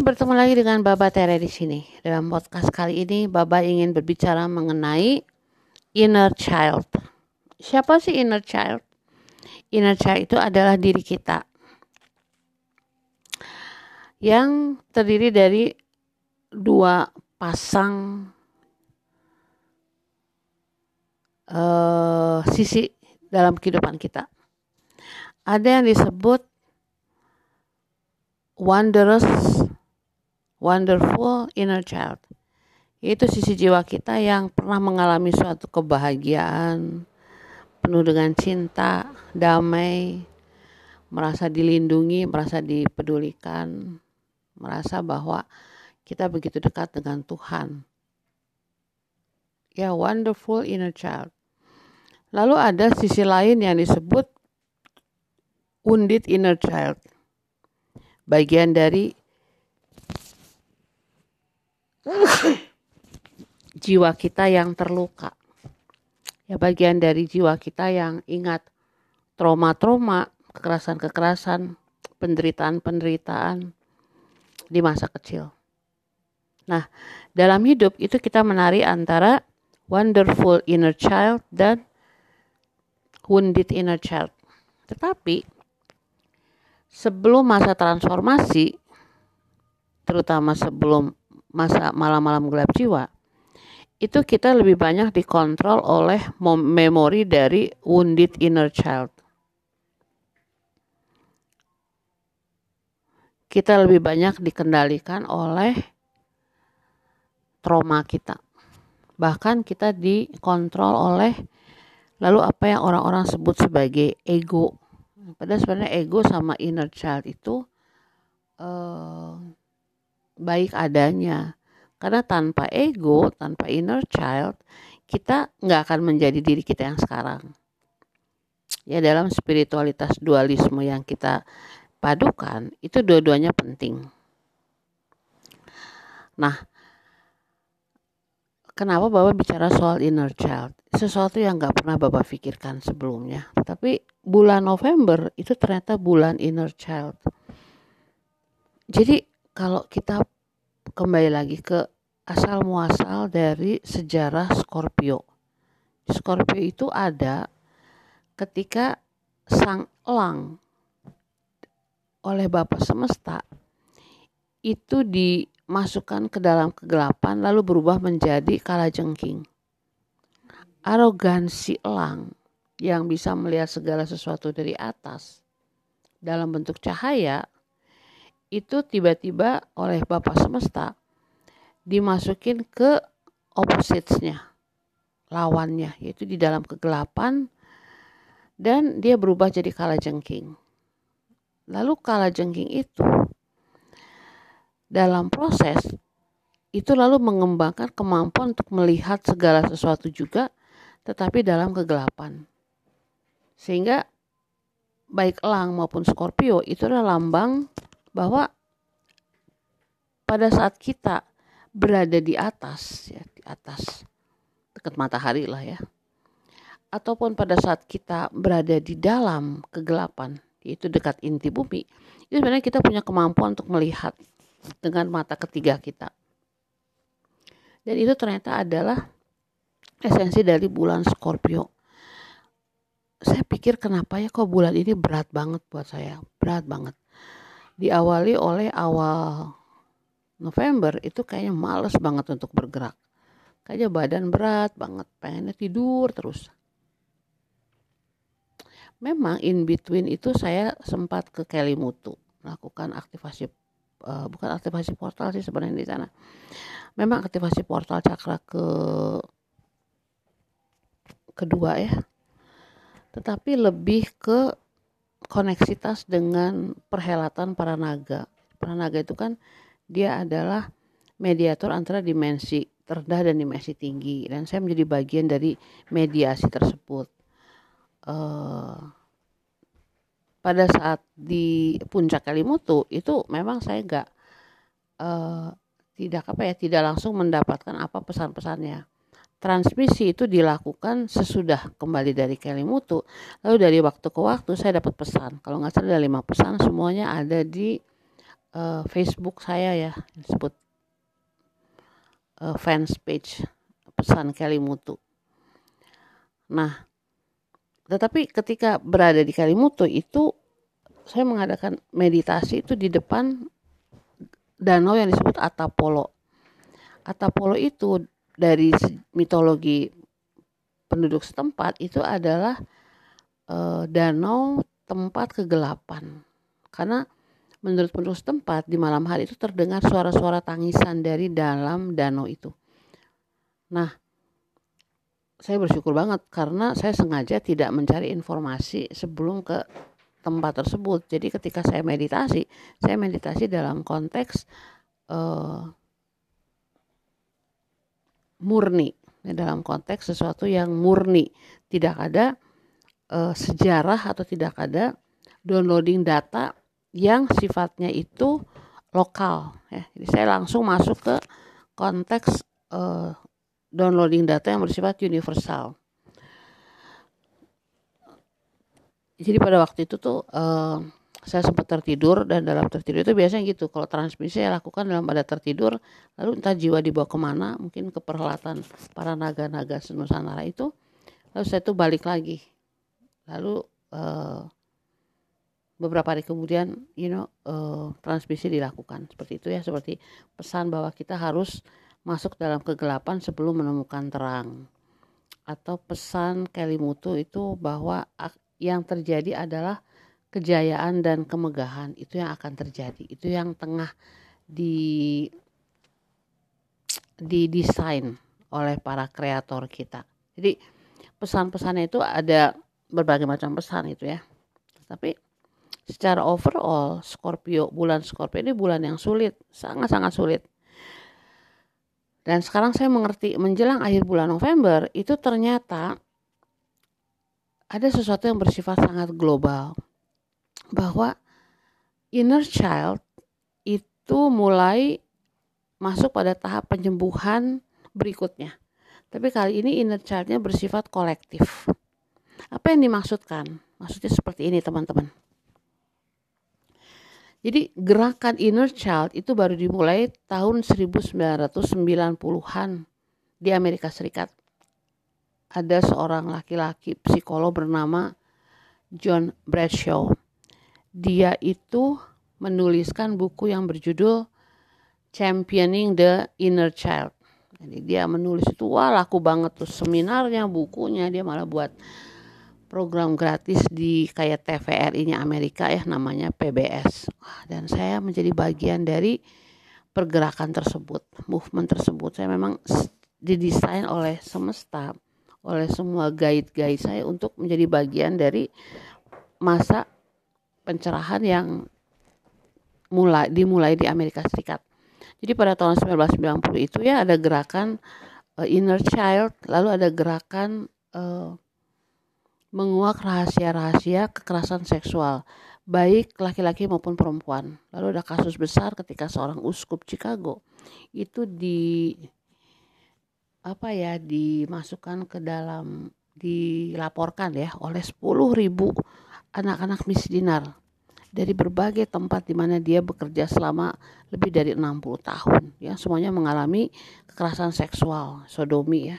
bertemu lagi dengan Baba Tere di sini. Dalam podcast kali ini Baba ingin berbicara mengenai inner child. Siapa sih inner child? Inner child itu adalah diri kita yang terdiri dari dua pasang uh, sisi dalam kehidupan kita. Ada yang disebut wondrous, wonderful inner child. Itu sisi jiwa kita yang pernah mengalami suatu kebahagiaan, penuh dengan cinta, damai, merasa dilindungi, merasa dipedulikan, merasa bahwa kita begitu dekat dengan Tuhan. Ya, wonderful inner child. Lalu ada sisi lain yang disebut wounded inner child bagian dari jiwa kita yang terluka. Ya bagian dari jiwa kita yang ingat trauma-trauma, kekerasan-kekerasan, penderitaan-penderitaan di masa kecil. Nah, dalam hidup itu kita menari antara wonderful inner child dan wounded inner child. Tetapi sebelum masa transformasi, terutama sebelum masa malam-malam gelap jiwa, itu kita lebih banyak dikontrol oleh memori dari wounded inner child. Kita lebih banyak dikendalikan oleh trauma kita. Bahkan kita dikontrol oleh lalu apa yang orang-orang sebut sebagai ego Padahal sebenarnya ego sama inner child itu uh, baik adanya. Karena tanpa ego, tanpa inner child, kita nggak akan menjadi diri kita yang sekarang. Ya dalam spiritualitas dualisme yang kita padukan, itu dua-duanya penting. Nah, kenapa Bapak bicara soal inner child? Sesuatu yang nggak pernah Bapak pikirkan sebelumnya. Tapi bulan November itu ternyata bulan inner child. Jadi kalau kita kembali lagi ke asal muasal dari sejarah Scorpio. Scorpio itu ada ketika sang elang oleh Bapak semesta itu di masukkan ke dalam kegelapan lalu berubah menjadi kala jengking. Arogansi elang yang bisa melihat segala sesuatu dari atas dalam bentuk cahaya itu tiba-tiba oleh Bapak Semesta dimasukin ke oppositesnya lawannya yaitu di dalam kegelapan dan dia berubah jadi kala jengking. Lalu kala jengking itu dalam proses itu lalu mengembangkan kemampuan untuk melihat segala sesuatu juga tetapi dalam kegelapan. Sehingga baik elang maupun Scorpio itu adalah lambang bahwa pada saat kita berada di atas ya di atas dekat matahari lah ya ataupun pada saat kita berada di dalam kegelapan yaitu dekat inti bumi itu sebenarnya kita punya kemampuan untuk melihat dengan mata ketiga kita. Dan itu ternyata adalah esensi dari bulan Scorpio. Saya pikir kenapa ya kok bulan ini berat banget buat saya, berat banget. Diawali oleh awal November itu kayaknya males banget untuk bergerak. Kayaknya badan berat banget, pengennya tidur terus. Memang in between itu saya sempat ke Kelimutu melakukan aktivasi uh, bukan aktivasi portal sih sebenarnya di sana. Memang aktivasi portal cakra ke kedua ya. Tetapi lebih ke koneksitas dengan perhelatan para naga. Para naga itu kan dia adalah mediator antara dimensi terendah dan dimensi tinggi dan saya menjadi bagian dari mediasi tersebut. Uh, pada saat di puncak Kalimutu itu memang saya nggak uh, tidak apa ya tidak langsung mendapatkan apa pesan-pesannya transmisi itu dilakukan sesudah kembali dari Kalimutu lalu dari waktu ke waktu saya dapat pesan kalau nggak salah ada lima pesan semuanya ada di uh, Facebook saya ya disebut uh, fans page pesan Kalimutu. Nah, tetapi ketika berada di Kalimutu itu saya mengadakan meditasi itu di depan danau yang disebut Atapolo. Atapolo itu dari mitologi penduduk setempat itu adalah uh, danau tempat kegelapan. Karena menurut penduduk setempat di malam hari itu terdengar suara-suara tangisan dari dalam danau itu. Nah, saya bersyukur banget karena saya sengaja tidak mencari informasi sebelum ke tempat tersebut. Jadi ketika saya meditasi, saya meditasi dalam konteks uh, murni, dalam konteks sesuatu yang murni, tidak ada uh, sejarah atau tidak ada downloading data yang sifatnya itu lokal ya. Jadi saya langsung masuk ke konteks uh, downloading data yang bersifat universal. Jadi pada waktu itu tuh uh, saya sempat tertidur dan dalam tertidur itu biasanya gitu. Kalau transmisi saya lakukan dalam pada tertidur lalu entah jiwa dibawa ke mana mungkin ke perhelatan para naga-naga Nusantara itu lalu saya tuh balik lagi. Lalu uh, beberapa hari kemudian you know uh, transmisi dilakukan. Seperti itu ya seperti pesan bahwa kita harus masuk dalam kegelapan sebelum menemukan terang. Atau pesan Kelimutu itu bahwa yang terjadi adalah kejayaan dan kemegahan itu yang akan terjadi. Itu yang tengah di didesain oleh para kreator kita. Jadi pesan-pesannya itu ada berbagai macam pesan itu ya. Tapi secara overall Scorpio bulan Scorpio ini bulan yang sulit. Sangat-sangat sulit. Dan sekarang saya mengerti menjelang akhir bulan November itu ternyata ada sesuatu yang bersifat sangat global bahwa inner child itu mulai masuk pada tahap penyembuhan berikutnya tapi kali ini inner childnya bersifat kolektif apa yang dimaksudkan maksudnya seperti ini teman-teman jadi gerakan inner child itu baru dimulai tahun 1990-an di Amerika Serikat. Ada seorang laki-laki psikolog bernama John Bradshaw. Dia itu menuliskan buku yang berjudul Championing the Inner Child. Jadi dia menulis itu wah laku banget tuh seminarnya, bukunya dia malah buat program gratis di kayak TVRI-nya Amerika ya namanya PBS. Dan saya menjadi bagian dari pergerakan tersebut, movement tersebut. Saya memang didesain oleh semesta, oleh semua guide-guide saya untuk menjadi bagian dari masa pencerahan yang mulai dimulai di Amerika Serikat. Jadi pada tahun 1990 itu ya ada gerakan uh, inner child, lalu ada gerakan uh, menguak rahasia-rahasia kekerasan seksual, baik laki-laki maupun perempuan. Lalu ada kasus besar ketika seorang uskup Chicago itu di apa ya dimasukkan ke dalam dilaporkan ya oleh 10.000 anak-anak misdinar dari berbagai tempat di mana dia bekerja selama lebih dari 60 tahun ya semuanya mengalami kekerasan seksual sodomi ya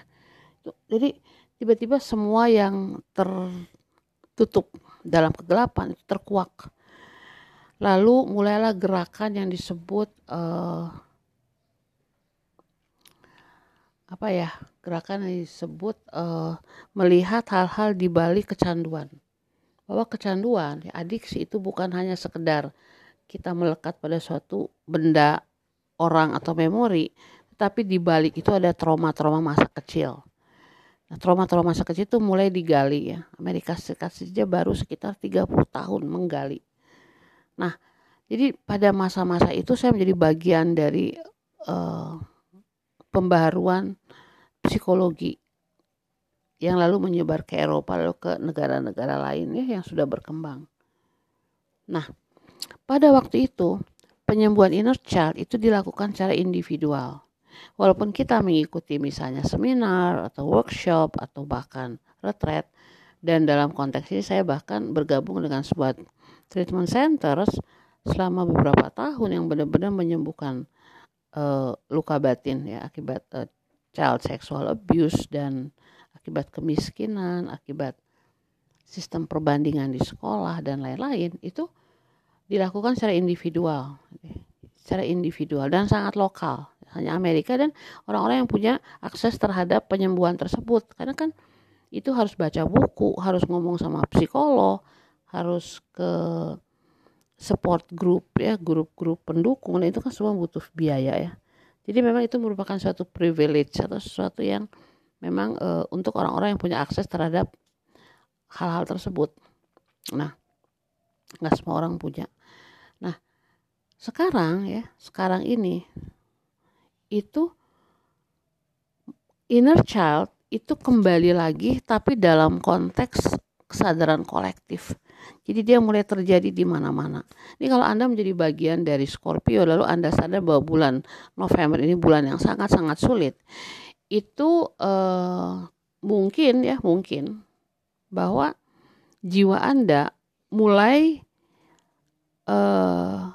jadi tiba-tiba semua yang tertutup dalam kegelapan itu terkuak. Lalu mulailah gerakan yang disebut uh, apa ya? Gerakan yang disebut uh, melihat hal-hal di balik kecanduan. Bahwa kecanduan, ya, adiksi itu bukan hanya sekedar kita melekat pada suatu benda, orang atau memori, tetapi di balik itu ada trauma-trauma masa kecil Nah, trauma-trauma masa kecil itu mulai digali ya. Amerika Serikat saja baru sekitar 30 tahun menggali. Nah, jadi pada masa-masa itu saya menjadi bagian dari uh, pembaruan psikologi yang lalu menyebar ke Eropa lalu ke negara-negara lainnya yang sudah berkembang. Nah, pada waktu itu penyembuhan inner child itu dilakukan secara individual Walaupun kita mengikuti misalnya seminar atau workshop atau bahkan retreat dan dalam konteks ini saya bahkan bergabung dengan sebuah treatment centers selama beberapa tahun yang benar-benar menyembuhkan uh, luka batin ya akibat uh, child sexual abuse dan akibat kemiskinan, akibat sistem perbandingan di sekolah dan lain-lain itu dilakukan secara individual, secara individual dan sangat lokal. Hanya Amerika dan orang-orang yang punya akses terhadap penyembuhan tersebut. Karena kan itu harus baca buku, harus ngomong sama psikolog, harus ke support group ya, grup-grup pendukung. Nah itu kan semua butuh biaya ya. Jadi memang itu merupakan suatu privilege atau sesuatu yang memang e, untuk orang-orang yang punya akses terhadap hal-hal tersebut. Nah, nggak semua orang punya. Nah, sekarang ya, sekarang ini itu inner child itu kembali lagi tapi dalam konteks kesadaran kolektif. Jadi dia mulai terjadi di mana-mana. Ini kalau Anda menjadi bagian dari Scorpio lalu Anda sadar bahwa bulan November ini bulan yang sangat-sangat sulit. Itu uh, mungkin ya, mungkin bahwa jiwa Anda mulai uh,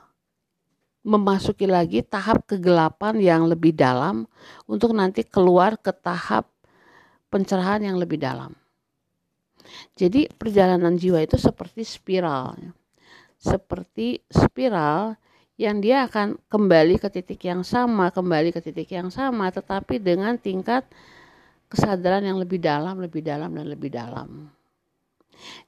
memasuki lagi tahap kegelapan yang lebih dalam untuk nanti keluar ke tahap pencerahan yang lebih dalam. Jadi perjalanan jiwa itu seperti spiral. Seperti spiral yang dia akan kembali ke titik yang sama, kembali ke titik yang sama, tetapi dengan tingkat kesadaran yang lebih dalam, lebih dalam, dan lebih dalam.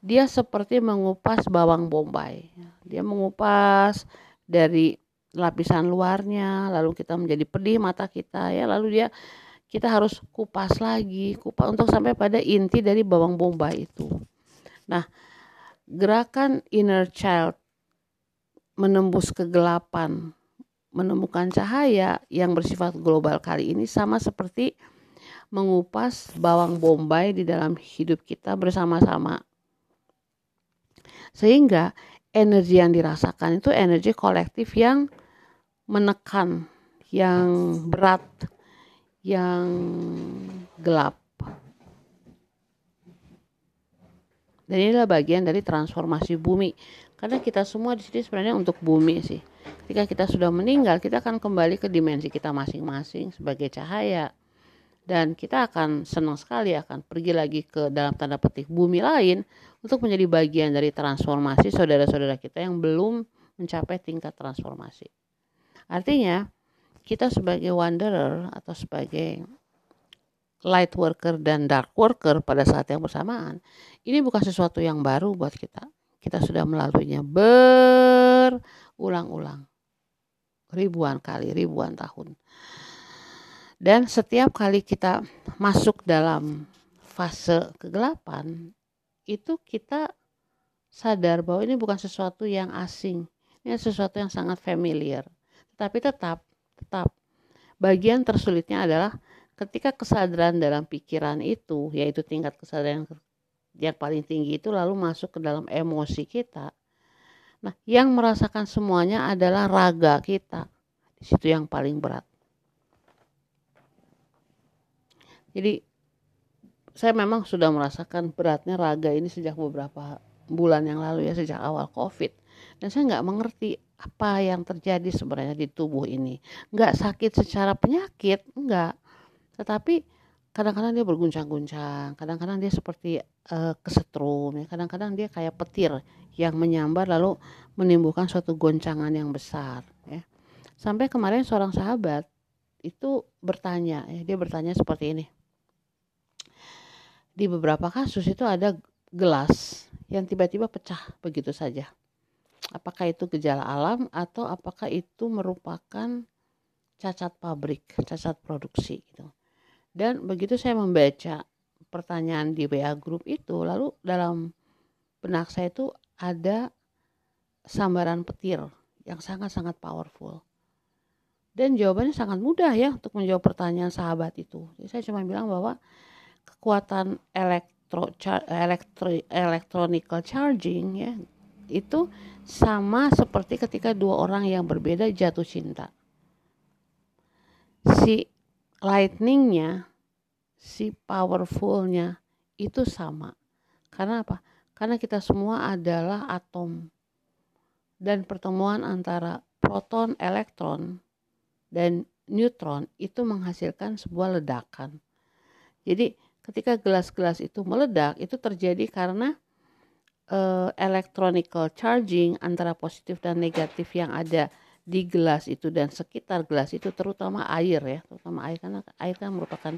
Dia seperti mengupas bawang bombay. Dia mengupas dari lapisan luarnya, lalu kita menjadi pedih mata kita ya, lalu dia kita harus kupas lagi, kupas untuk sampai pada inti dari bawang bombay itu. Nah, gerakan inner child menembus kegelapan, menemukan cahaya yang bersifat global kali ini sama seperti mengupas bawang bombay di dalam hidup kita bersama-sama. Sehingga energi yang dirasakan itu energi kolektif yang menekan, yang berat, yang gelap. Dan inilah bagian dari transformasi bumi. Karena kita semua di sini sebenarnya untuk bumi sih. Ketika kita sudah meninggal, kita akan kembali ke dimensi kita masing-masing sebagai cahaya. Dan kita akan senang sekali akan pergi lagi ke dalam tanda petik bumi lain untuk menjadi bagian dari transformasi saudara-saudara kita yang belum mencapai tingkat transformasi. Artinya, kita sebagai wanderer atau sebagai light worker dan dark worker pada saat yang bersamaan ini bukan sesuatu yang baru buat kita kita sudah melaluinya. Berulang-ulang. Ribuan kali ribuan tahun. Dan setiap kali kita masuk dalam fase kegelapan itu kita sadar bahwa ini bukan sesuatu yang asing. Ini sesuatu yang sangat familiar. Tapi tetap tetap. Bagian tersulitnya adalah ketika kesadaran dalam pikiran itu yaitu tingkat kesadaran yang paling tinggi itu lalu masuk ke dalam emosi kita nah yang merasakan semuanya adalah raga kita di situ yang paling berat jadi saya memang sudah merasakan beratnya raga ini sejak beberapa bulan yang lalu ya sejak awal covid dan saya nggak mengerti apa yang terjadi sebenarnya di tubuh ini. Nggak sakit secara penyakit, enggak. Tetapi kadang-kadang dia berguncang-guncang, kadang-kadang dia seperti uh, kesetrum, ya. kadang-kadang dia kayak petir yang menyambar lalu menimbulkan suatu goncangan yang besar. Ya. Sampai kemarin seorang sahabat itu bertanya, ya, dia bertanya seperti ini. Di beberapa kasus itu ada gelas yang tiba-tiba pecah begitu saja apakah itu gejala alam atau apakah itu merupakan cacat pabrik, cacat produksi gitu. Dan begitu saya membaca pertanyaan di WA group itu, lalu dalam benak saya itu ada sambaran petir yang sangat-sangat powerful. Dan jawabannya sangat mudah ya untuk menjawab pertanyaan sahabat itu. Jadi saya cuma bilang bahwa kekuatan elektro, elektro electronical charging ya itu sama seperti ketika dua orang yang berbeda jatuh cinta. Si lightningnya, si powerfulnya itu sama. Karena apa? Karena kita semua adalah atom. dan pertemuan antara proton, elektron, dan neutron itu menghasilkan sebuah ledakan. Jadi ketika gelas-gelas itu meledak itu terjadi karena uh, electronical charging antara positif dan negatif yang ada di gelas itu dan sekitar gelas itu terutama air ya, terutama air karena air kan merupakan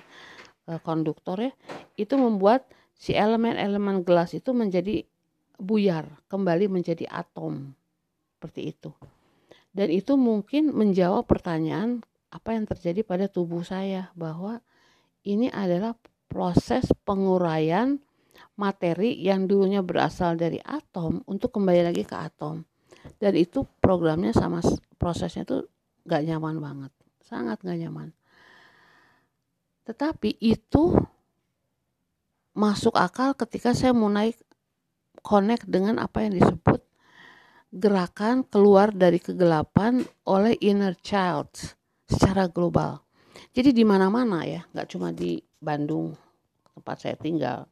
konduktor ya, itu membuat si elemen-elemen gelas itu menjadi buyar, kembali menjadi atom. Seperti itu. Dan itu mungkin menjawab pertanyaan apa yang terjadi pada tubuh saya bahwa ini adalah proses penguraian materi yang dulunya berasal dari atom untuk kembali lagi ke atom. Dan itu programnya sama prosesnya itu gak nyaman banget, sangat gak nyaman. Tetapi itu masuk akal ketika saya mulai connect dengan apa yang disebut gerakan keluar dari kegelapan oleh inner child secara global. Jadi di mana-mana ya, nggak cuma di Bandung tempat saya tinggal.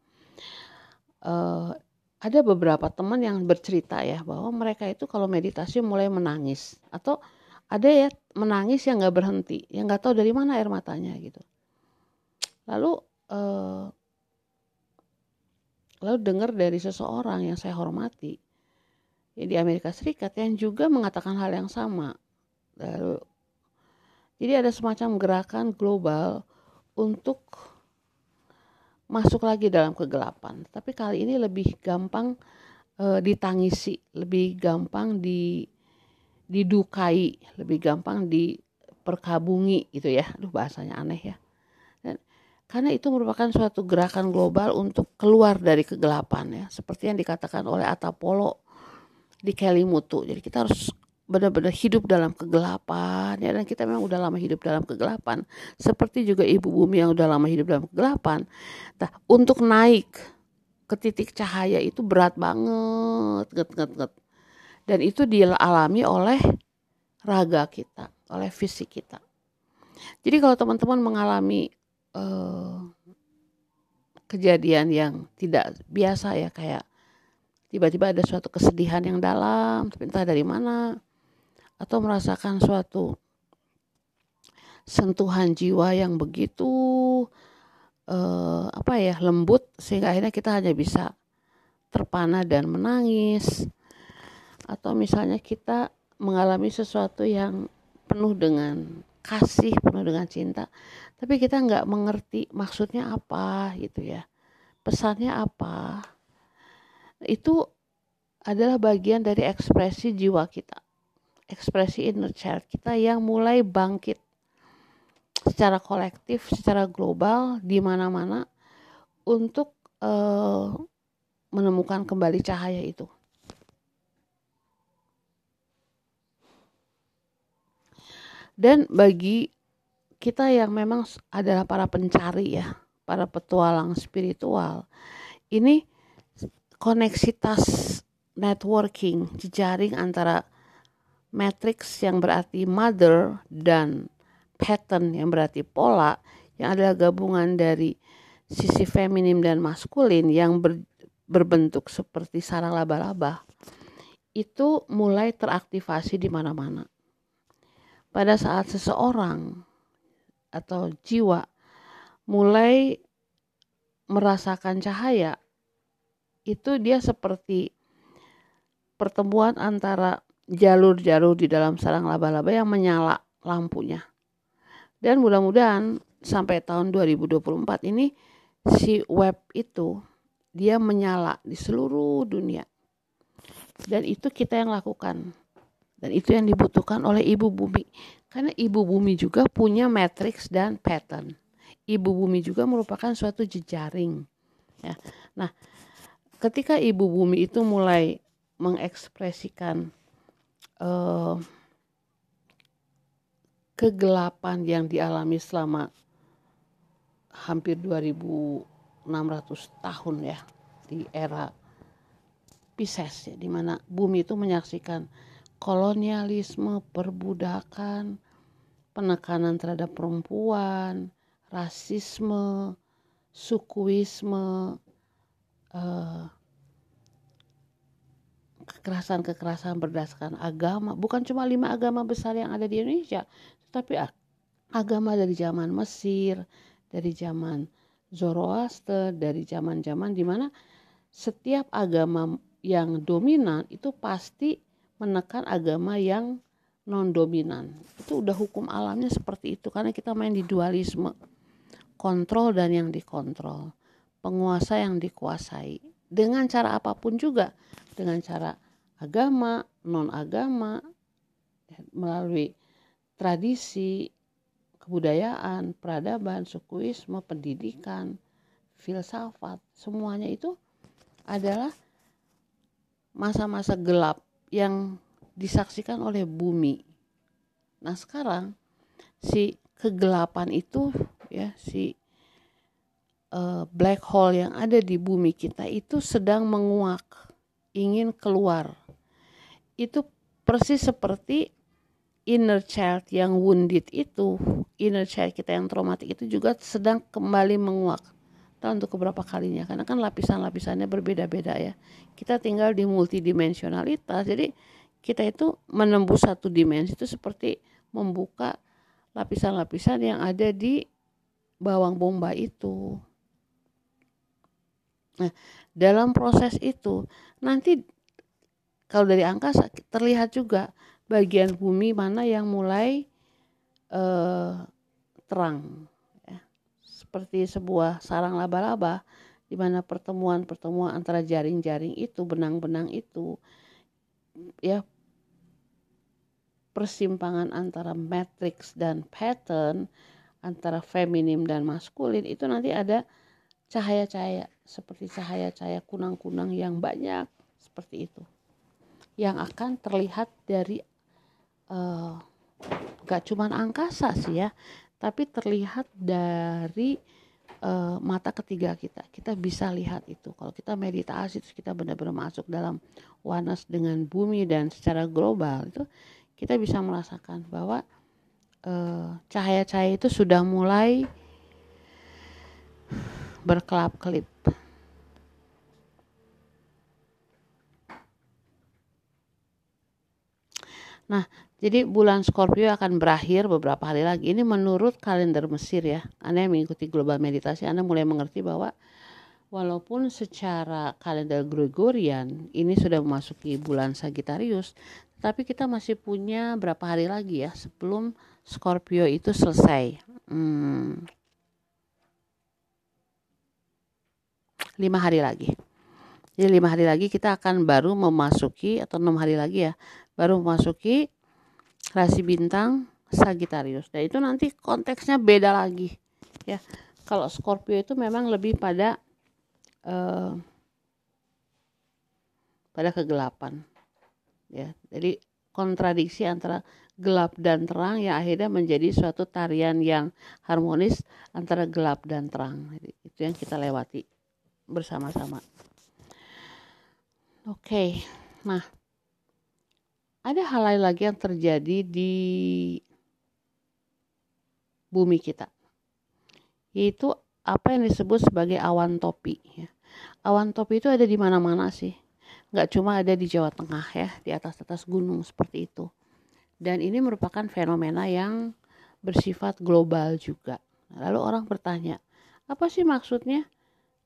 Uh, ada beberapa teman yang bercerita ya bahwa mereka itu kalau meditasi mulai menangis atau ada ya menangis yang nggak berhenti, yang nggak tahu dari mana air matanya gitu. Lalu uh, lalu dengar dari seseorang yang saya hormati ya di Amerika Serikat yang juga mengatakan hal yang sama. Lalu, jadi ada semacam gerakan global untuk masuk lagi dalam kegelapan. Tapi kali ini lebih gampang e, ditangisi, lebih gampang di didukai, lebih gampang diperkabungi gitu ya. Aduh bahasanya aneh ya karena itu merupakan suatu gerakan global untuk keluar dari kegelapan ya. Seperti yang dikatakan oleh Atapolo di Kelimutu. Jadi kita harus benar-benar hidup dalam kegelapan ya. Dan kita memang udah lama hidup dalam kegelapan. Seperti juga ibu bumi yang udah lama hidup dalam kegelapan. Nah untuk naik ke titik cahaya itu berat banget nget nget nget. Dan itu dialami oleh raga kita oleh fisik kita. Jadi kalau teman-teman mengalami uh, kejadian yang tidak biasa ya kayak tiba-tiba ada suatu kesedihan yang dalam tapi entah dari mana atau merasakan suatu sentuhan jiwa yang begitu uh, apa ya lembut sehingga akhirnya kita hanya bisa terpana dan menangis. Atau misalnya kita mengalami sesuatu yang penuh dengan kasih penuh dengan cinta. Tapi kita nggak mengerti maksudnya apa gitu ya. Pesannya apa. Itu adalah bagian dari ekspresi jiwa kita. Ekspresi inner child kita yang mulai bangkit. Secara kolektif secara global di mana-mana untuk uh, menemukan kembali cahaya itu Dan bagi kita yang memang adalah para pencari ya, para petualang spiritual, ini koneksitas networking, jejaring antara matrix yang berarti mother dan pattern yang berarti pola yang adalah gabungan dari sisi feminim dan maskulin yang ber, berbentuk seperti sarang laba-laba itu mulai teraktivasi di mana-mana pada saat seseorang atau jiwa mulai merasakan cahaya itu dia seperti pertemuan antara jalur-jalur di dalam sarang laba-laba yang menyala lampunya. Dan mudah-mudahan sampai tahun 2024 ini si web itu dia menyala di seluruh dunia. Dan itu kita yang lakukan. Dan itu yang dibutuhkan oleh ibu bumi. Karena ibu bumi juga punya matriks dan pattern. Ibu bumi juga merupakan suatu jejaring. Ya. Nah, ketika ibu bumi itu mulai mengekspresikan uh, kegelapan yang dialami selama hampir 2600 tahun ya di era Pisces ya di mana bumi itu menyaksikan kolonialisme, perbudakan, penekanan terhadap perempuan, rasisme, sukuisme, uh, kekerasan-kekerasan berdasarkan agama. Bukan cuma lima agama besar yang ada di Indonesia tapi agama dari zaman Mesir dari zaman Zoroaster dari zaman-zaman di mana setiap agama yang dominan itu pasti menekan agama yang non dominan itu udah hukum alamnya seperti itu karena kita main di dualisme. Kontrol dan yang dikontrol. Penguasa yang dikuasai. Dengan cara apa pun juga. Dengan cara agama, non-agama, melalui tradisi, kebudayaan, peradaban, sukuisme, pendidikan, filsafat, semuanya itu adalah masa-masa gelap yang disaksikan oleh bumi. Nah, sekarang si kegelapan itu ya si uh, black hole yang ada di bumi kita itu sedang menguak ingin keluar. Itu persis seperti inner child yang wounded itu, inner child kita yang traumatik itu juga sedang kembali menguak. Tahu untuk keberapa kalinya, karena kan lapisan-lapisannya berbeda-beda ya. Kita tinggal di multidimensionalitas, jadi kita itu menembus satu dimensi itu seperti membuka lapisan-lapisan yang ada di bawang bomba itu. Nah, dalam proses itu nanti kalau dari angkasa terlihat juga bagian bumi mana yang mulai uh, terang. Seperti sebuah sarang laba-laba di mana pertemuan-pertemuan antara jaring-jaring itu benang-benang itu ya persimpangan antara matrix dan pattern antara feminim dan maskulin itu nanti ada cahaya-cahaya seperti cahaya-cahaya kunang-kunang yang banyak seperti itu. Yang akan terlihat dari uh, gak cuman angkasa sih ya tapi terlihat dari uh, mata ketiga kita kita bisa lihat itu kalau kita meditasi terus kita benar-benar masuk dalam wanas dengan bumi dan secara global itu kita bisa merasakan bahwa eh, cahaya-cahaya uh, itu sudah mulai berkelap-kelip. Nah, jadi bulan Scorpio akan berakhir beberapa hari lagi. Ini menurut kalender Mesir ya. Anda yang mengikuti global meditasi, Anda mulai mengerti bahwa walaupun secara kalender Gregorian ini sudah memasuki bulan Sagittarius, tapi kita masih punya berapa hari lagi ya sebelum Scorpio itu selesai. Hmm, lima hari lagi. Jadi lima hari lagi kita akan baru memasuki atau enam hari lagi ya, baru memasuki rasi bintang Sagittarius. Dan itu nanti konteksnya beda lagi, ya. Kalau Scorpio itu memang lebih pada uh, pada kegelapan, ya. Jadi kontradiksi antara gelap dan terang yang akhirnya menjadi suatu tarian yang harmonis antara gelap dan terang. Jadi, itu yang kita lewati bersama-sama. Oke, nah ada hal lain lagi yang terjadi di bumi kita, yaitu apa yang disebut sebagai awan topi. Ya. Awan topi itu ada di mana-mana sih, nggak cuma ada di Jawa Tengah ya, di atas-atas gunung seperti itu. Dan ini merupakan fenomena yang bersifat global juga. Lalu orang bertanya, apa sih maksudnya?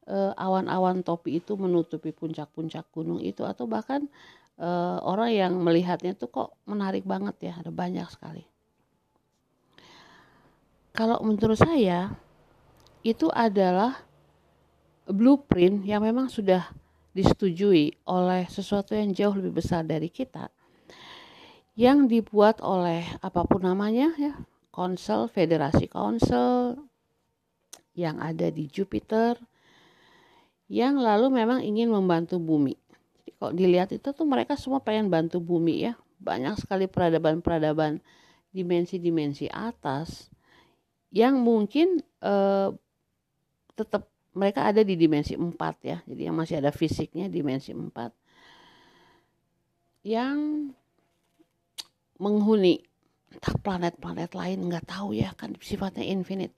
uh, awan-awan topi itu menutupi puncak-puncak gunung itu atau bahkan uh, orang yang melihatnya tuh kok menarik banget ya ada banyak sekali kalau menurut saya itu adalah blueprint yang memang sudah disetujui oleh sesuatu yang jauh lebih besar dari kita yang dibuat oleh apa pun namanya ya konsel federasi konsel yang ada di Jupiter yang lalu memang ingin membantu bumi. Kalau dilihat itu tuh mereka semua pengen bantu bumi ya. Banyak sekali peradaban-peradaban dimensi-dimensi atas yang mungkin eh, tetap mereka ada di dimensi 4 ya. Jadi yang masih ada fisiknya dimensi 4. Yang menghuni entah planet-planet lain nggak tahu ya kan sifatnya infinite.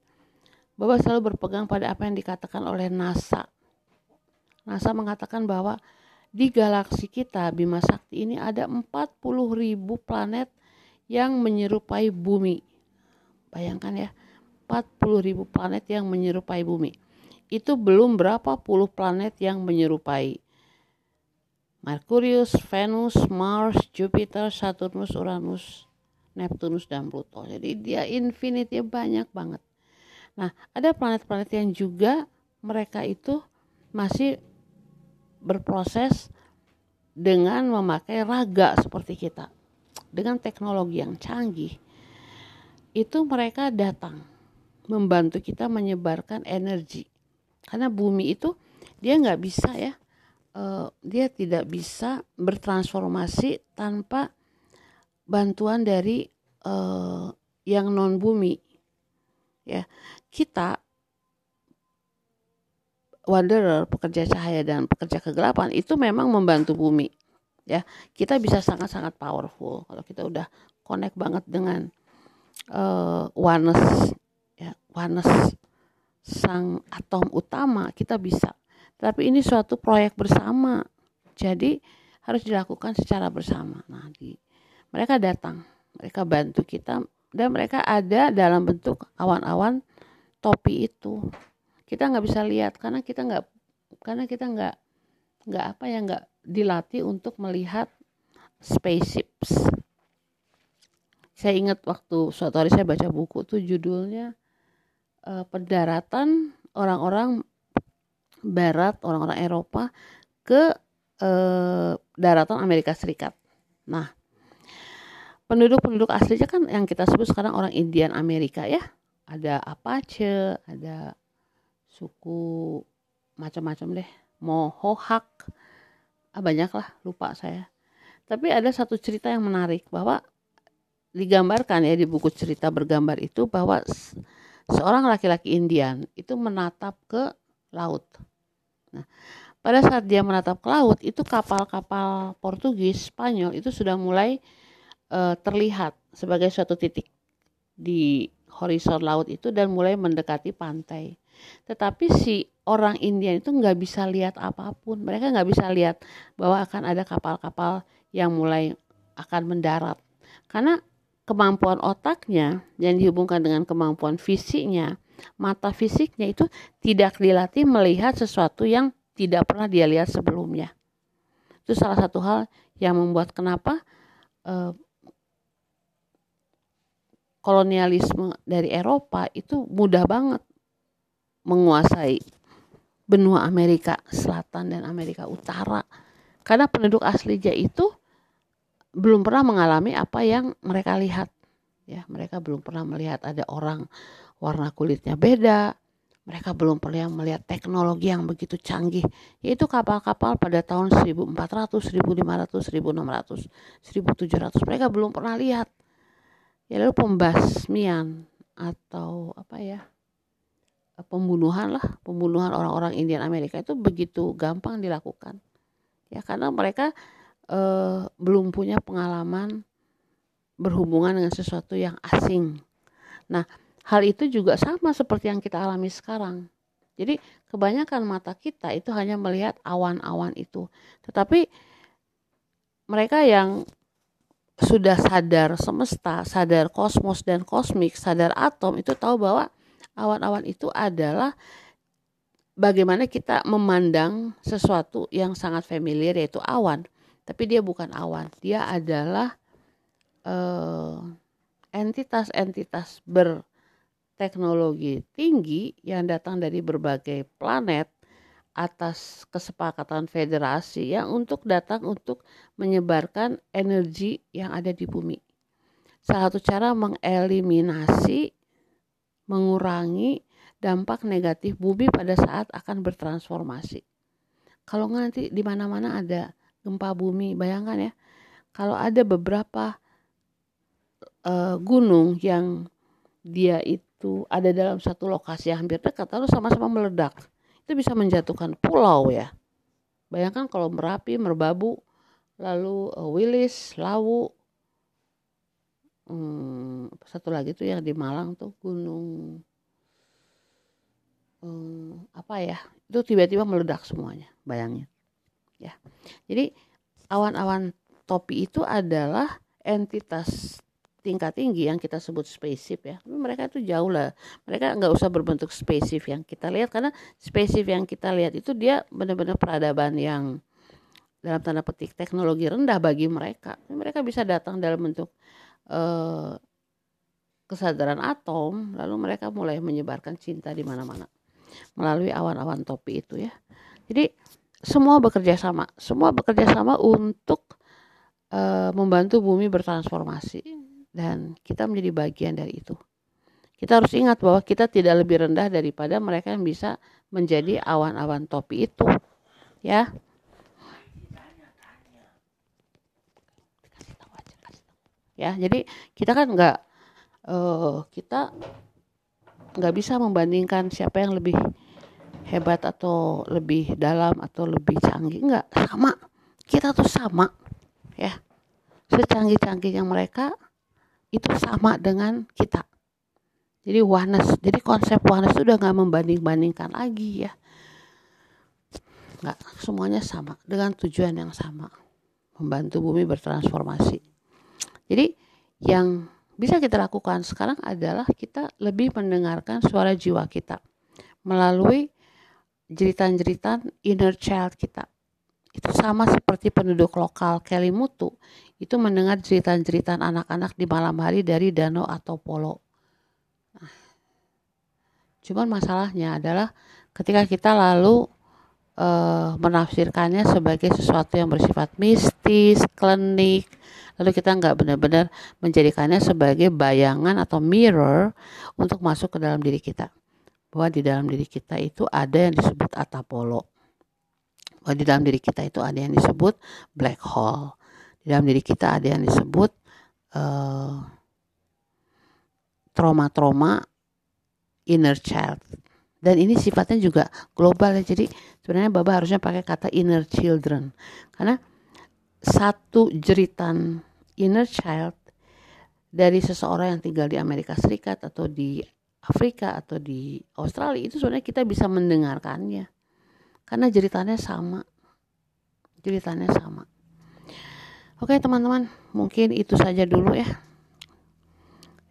Bapak selalu berpegang pada apa yang dikatakan oleh NASA NASA mengatakan bahwa di galaksi kita Bima Sakti ini ada 40 ribu planet yang menyerupai bumi. Bayangkan ya, 40 ribu planet yang menyerupai bumi. Itu belum berapa puluh planet yang menyerupai. Merkurius, Venus, Mars, Jupiter, Saturnus, Uranus, Neptunus, dan Pluto. Jadi dia infinity banyak banget. Nah, ada planet-planet yang juga mereka itu masih berproses dengan memakai raga seperti kita. Dengan teknologi yang canggih itu mereka datang membantu kita menyebarkan energi. Karena bumi itu dia nggak bisa ya uh, dia tidak bisa bertransformasi tanpa bantuan dari uh, yang non bumi ya. Kita wanderer, pekerja cahaya dan pekerja kegelapan itu memang membantu bumi. Ya, kita bisa sangat-sangat powerful kalau kita udah connect banget dengan uh, oneness ya, oneness sang atom utama, kita bisa. Tapi ini suatu proyek bersama. Jadi harus dilakukan secara bersama. Nah, di mereka datang, mereka bantu kita dan mereka ada dalam bentuk awan-awan topi itu kita nggak bisa lihat karena kita nggak karena kita nggak nggak apa ya nggak dilatih untuk melihat spaceships. Saya ingat waktu suatu hari saya baca buku tuh judulnya uh, pendaratan orang-orang barat orang-orang Eropa ke uh, daratan Amerika Serikat. Nah penduduk-penduduk aslinya kan yang kita sebut sekarang orang Indian Amerika ya. Ada Apache ada suku macam-macam deh Mohawk ah, banyak lah lupa saya tapi ada satu cerita yang menarik bahwa digambarkan ya di buku cerita bergambar itu bahwa seorang laki-laki Indian itu menatap ke laut. Nah, pada saat dia menatap ke laut itu kapal-kapal Portugis, Spanyol itu sudah mulai uh, terlihat sebagai suatu titik di horizon laut itu dan mulai mendekati pantai. Tetapi si orang India itu nggak bisa lihat apa pun. Mereka nggak bisa lihat bahwa akan ada kapal-kapal yang mulai akan mendarat. Karena kemampuan otaknya yang dihubungkan dengan kemampuan fisiknya, mata fisiknya itu tidak dilatih melihat sesuatu yang tidak pernah dia lihat sebelumnya. Itu salah satu hal yang membuat kenapa eh, kolonialisme dari Eropa itu mudah banget menguasai benua Amerika Selatan dan Amerika Utara. Karena penduduk aslinya itu belum pernah mengalami apa yang mereka lihat. Ya, mereka belum pernah melihat ada orang warna kulitnya beda. Mereka belum pernah melihat teknologi yang begitu canggih, yaitu kapal-kapal pada tahun 1400, 1500, 1600, 1700. Mereka belum pernah lihat. Ya lalu pembasmian atau apa ya? Pembunuhan lah, pembunuhan orang-orang Indian Amerika itu begitu gampang dilakukan. Ya karena mereka eh, belum punya pengalaman berhubungan dengan sesuatu yang asing. Nah, hal itu juga sama seperti yang kita alami sekarang. Jadi, kebanyakan mata kita itu hanya melihat awan-awan itu. Tetapi mereka yang sudah sadar semesta, sadar kosmos dan kosmik, sadar atom itu tahu bahwa awan-awan itu adalah bagaimana kita memandang sesuatu yang sangat familiar yaitu awan tapi dia bukan awan dia adalah uh, entitas-entitas berteknologi tinggi yang datang dari berbagai planet atas kesepakatan federasi yang untuk datang untuk menyebarkan energi yang ada di bumi. Salah satu cara mengeliminasi mengurangi dampak negatif bumi pada saat akan bertransformasi. Kalau nanti di mana-mana ada gempa bumi, bayangkan ya, kalau ada beberapa uh, gunung yang dia itu ada dalam satu lokasi yang hampir dekat, lalu sama-sama meledak, itu bisa menjatuhkan pulau ya. Bayangkan kalau Merapi, Merbabu, lalu uh, Wilis, Lawu, hmm, satu lagi tuh yang di Malang tuh gunung hmm, apa ya itu tiba-tiba meledak semuanya bayangin ya. Jadi awan-awan topi itu adalah entitas tingkat tinggi yang kita sebut spaceship ya. Mereka itu jauh lah mereka nggak usah berbentuk spaceship yang kita lihat karena spaceship yang kita lihat itu dia benar-benar peradaban yang dalam tanda petik teknologi rendah bagi mereka. Mereka bisa datang dalam bentuk uh, kesadaran atom lalu mereka mulai menyebarkan cinta di mana-mana melalui awan-awan topi itu ya jadi semua bekerja sama semua bekerja sama untuk uh, membantu bumi bertransformasi dan kita menjadi bagian dari itu. Kita harus ingat bahwa kita tidak lebih rendah daripada mereka yang bisa menjadi awan-awan topi itu. Ya. Ya, jadi kita kan nggak uh, kita nggak bisa membandingkan siapa yang lebih hebat atau lebih dalam atau lebih canggih nggak sama kita tuh sama ya secanggih-canggihnya mereka itu sama dengan kita. Jadi oneness, jadi konsep oneness itu udah nggak membanding-bandingkan lagi ya. Nggak, semuanya sama dengan tujuan yang sama. Membantu bumi bertransformasi. Jadi yang bisa kita lakukan sekarang adalah kita lebih mendengarkan suara jiwa kita melalui jeritan-jeritan inner child kita. Itu sama seperti penduduk lokal Kelimutu itu mendengar cerita-cerita anak-anak di malam hari dari danau atau polo. Nah, cuman masalahnya adalah ketika kita lalu uh, menafsirkannya sebagai sesuatu yang bersifat mistis, klinik, lalu kita nggak benar-benar menjadikannya sebagai bayangan atau mirror untuk masuk ke dalam diri kita. Bahwa di dalam diri kita itu ada yang disebut atapolo. Bahwa di dalam diri kita itu ada yang disebut black hole di dalam diri kita ada yang disebut eh, trauma-trauma inner child dan ini sifatnya juga global ya jadi sebenarnya baba harusnya pakai kata inner children. Karena satu jeritan inner child dari seseorang yang tinggal di Amerika Serikat atau di Afrika atau di Australia itu sebenarnya kita bisa mendengarkannya. Karena jeritannya sama. Jeritannya sama. Oke teman-teman, mungkin itu saja dulu ya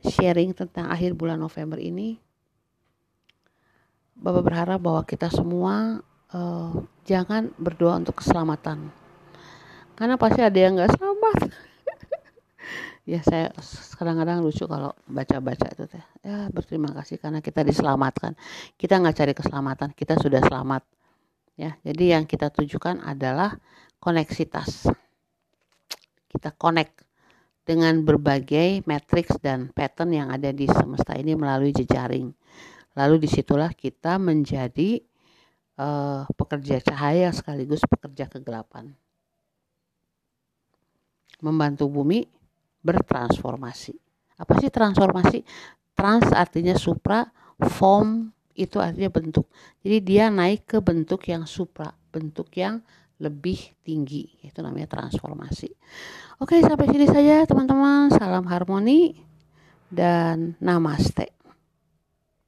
sharing tentang akhir bulan November ini. Bapak berharap bahwa kita semua uh, jangan berdoa untuk keselamatan, karena pasti ada yang nggak selamat. ya saya kadang-kadang lucu kalau baca-baca itu teh. Ya berterima kasih karena kita diselamatkan. Kita nggak cari keselamatan, kita sudah selamat. Ya, jadi yang kita tujukan adalah koneksitas kita connect dengan berbagai matriks dan pattern yang ada di semesta ini melalui jejaring. Lalu di situlah kita menjadi uh, pekerja cahaya sekaligus pekerja kegelapan. Membantu bumi bertransformasi. Apa sih transformasi? Trans artinya supra, form itu artinya bentuk. Jadi dia naik ke bentuk yang supra, bentuk yang lebih tinggi itu namanya transformasi oke sampai sini saja teman-teman salam harmoni dan namaste